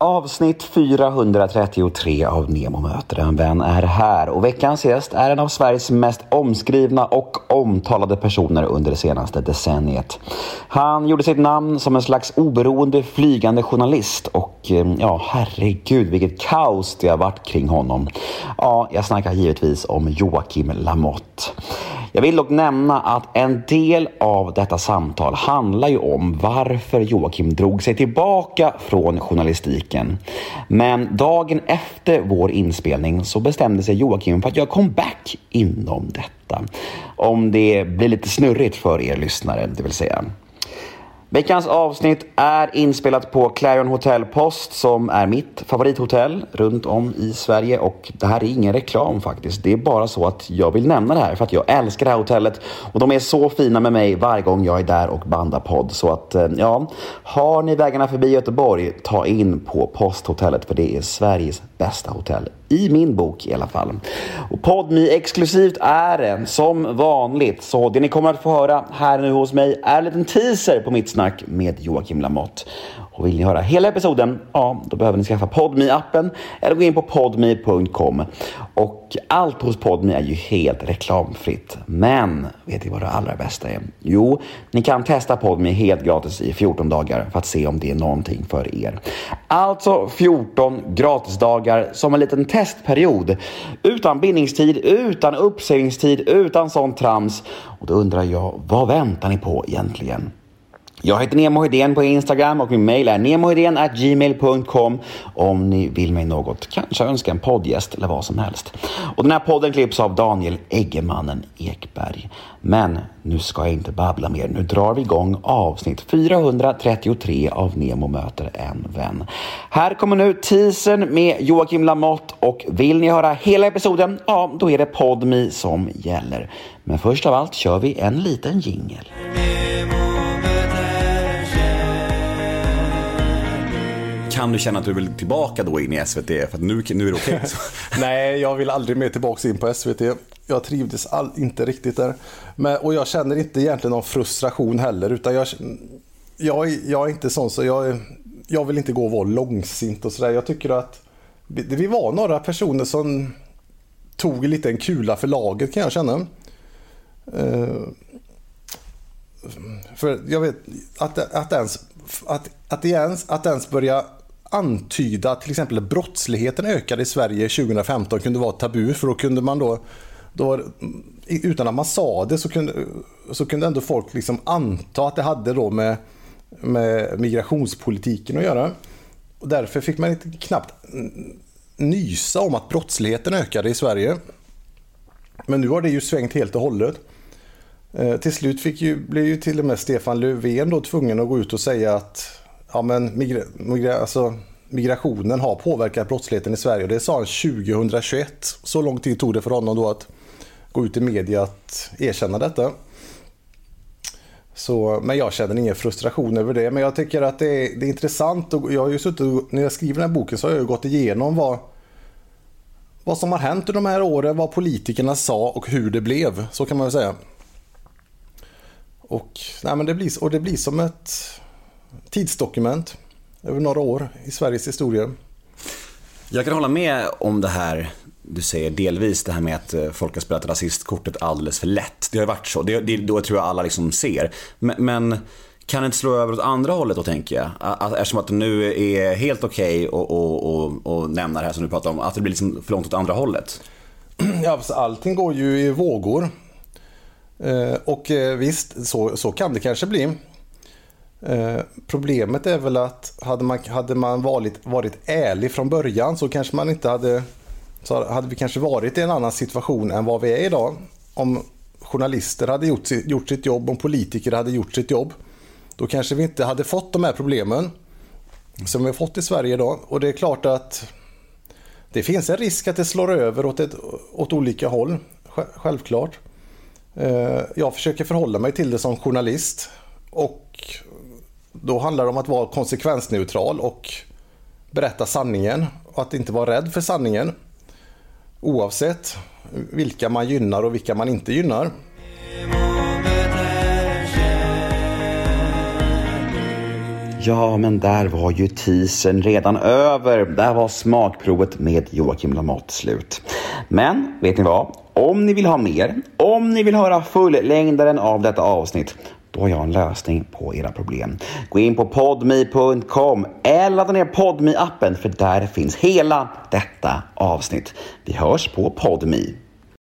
Avsnitt 433 av Nemo möter en vän är här och veckans gäst är en av Sveriges mest omskrivna och omtalade personer under det senaste decenniet. Han gjorde sitt namn som en slags oberoende flygande journalist och eh, ja, herregud vilket kaos det har varit kring honom. Ja, jag snackar givetvis om Joakim Lamotte. Jag vill dock nämna att en del av detta samtal handlar ju om varför Joakim drog sig tillbaka från journalistiken. Men dagen efter vår inspelning så bestämde sig Joakim för att göra comeback inom detta. Om det blir lite snurrigt för er lyssnare, det vill säga. Veckans avsnitt är inspelat på Clarion Hotel Post som är mitt favorithotell runt om i Sverige och det här är ingen reklam faktiskt. Det är bara så att jag vill nämna det här för att jag älskar det här hotellet och de är så fina med mig varje gång jag är där och bandar podd. Så att eh, ja, har ni vägarna förbi Göteborg, ta in på Posthotellet för det är Sveriges bästa hotell i min bok i alla fall. Och Podmi exklusivt är det som vanligt. Så det ni kommer att få höra här nu hos mig är en liten teaser på mitt snack med Joakim Lamotte. Och vill ni höra hela episoden, ja, då behöver ni skaffa podmi appen eller gå in på podmi.com. Och allt hos Podmi är ju helt reklamfritt. Men vet ni vad det allra bästa är? Jo, ni kan testa Podmi helt gratis i 14 dagar för att se om det är någonting för er. Alltså 14 gratisdagar som en liten testperiod. Utan bindningstid, utan uppsägningstid, utan sånt trams. Och då undrar jag, vad väntar ni på egentligen? Jag heter Nemo Hedén på Instagram och min mail är gmail.com om ni vill mig något, kanske önska en poddgäst eller vad som helst. Och den här podden klipps av Daniel Eggemannen Ekberg. Men nu ska jag inte babbla mer. Nu drar vi igång avsnitt 433 av Nemo möter en vän. Här kommer nu teasern med Joakim Lamotte och vill ni höra hela episoden, ja då är det Podmi som gäller. Men först av allt kör vi en liten jingel. Kan du känna att du vill tillbaka då in i SVT? För att nu, nu är det okej. Okay. Nej, jag vill aldrig mer tillbaka in på SVT. Jag trivdes all, inte riktigt där. Men, och jag känner inte egentligen någon frustration heller. Utan jag, jag, jag är inte sån så jag, jag vill inte gå och vara långsint och sådär. Jag tycker att vi var några personer som tog lite en kula för laget kan jag känna. Uh, för jag vet att, att, ens, att, att, ens, att ens börja antyda att till exempel brottsligheten ökade i Sverige 2015 kunde vara tabu för då kunde man då, då utan att man sa det så kunde, så kunde ändå folk liksom anta att det hade då med, med migrationspolitiken att göra. Och därför fick man inte knappt nysa om att brottsligheten ökade i Sverige. Men nu har det ju svängt helt och hållet. Eh, till slut fick ju, blev ju till och med Stefan Löfven då tvungen att gå ut och säga att ja, men migra, migra, alltså, migrationen har påverkat brottsligheten i Sverige. Och det sa han 2021. Så lång tid tog det för honom då att gå ut i media att erkänna detta. Så, men jag känner ingen frustration över det. Men jag tycker att det är, det är intressant. Och jag har ju suttit, när jag skriver den här boken så har jag gått igenom vad, vad som har hänt under de här åren, vad politikerna sa och hur det blev. Så kan man väl säga. Och, nej, men det, blir, och det blir som ett tidsdokument över några år i Sveriges historia. Jag kan hålla med om det här du säger delvis det här med att eh, folk har spelat rasistkortet alldeles för lätt. Det har varit så. Det, det, då tror jag alla liksom ser. Men, men kan det inte slå över åt andra hållet då tänker jag? Eftersom att det nu är helt okej okay att och, och, och nämna det här som du pratar om. Att det blir liksom för långt åt andra hållet. Ja, alltså, allting går ju i vågor. Eh, och eh, visst, så, så kan det kanske bli. Eh, problemet är väl att hade man, hade man varit, varit ärlig från början så kanske man inte hade så hade vi kanske varit i en annan situation än vad vi är idag. Om journalister hade gjort, gjort sitt jobb, om politiker hade gjort sitt jobb. Då kanske vi inte hade fått de här problemen som vi har fått i Sverige idag. Och det är klart att det finns en risk att det slår över åt, ett, åt olika håll. Självklart. Eh, jag försöker förhålla mig till det som journalist. Och då handlar det om att vara konsekvensneutral och berätta sanningen och att inte vara rädd för sanningen. Oavsett vilka man gynnar och vilka man inte gynnar. Ja, men där var ju teasern redan över. Där var smakprovet med Joakim Lamotte slut. Men vet ni vad? Om ni vill ha mer, om ni vill höra fullängdaren av detta avsnitt, då har jag en lösning på era problem. Gå in på podme.com eller ladda ner podme appen för där finns hela detta avsnitt. Vi hörs på podme.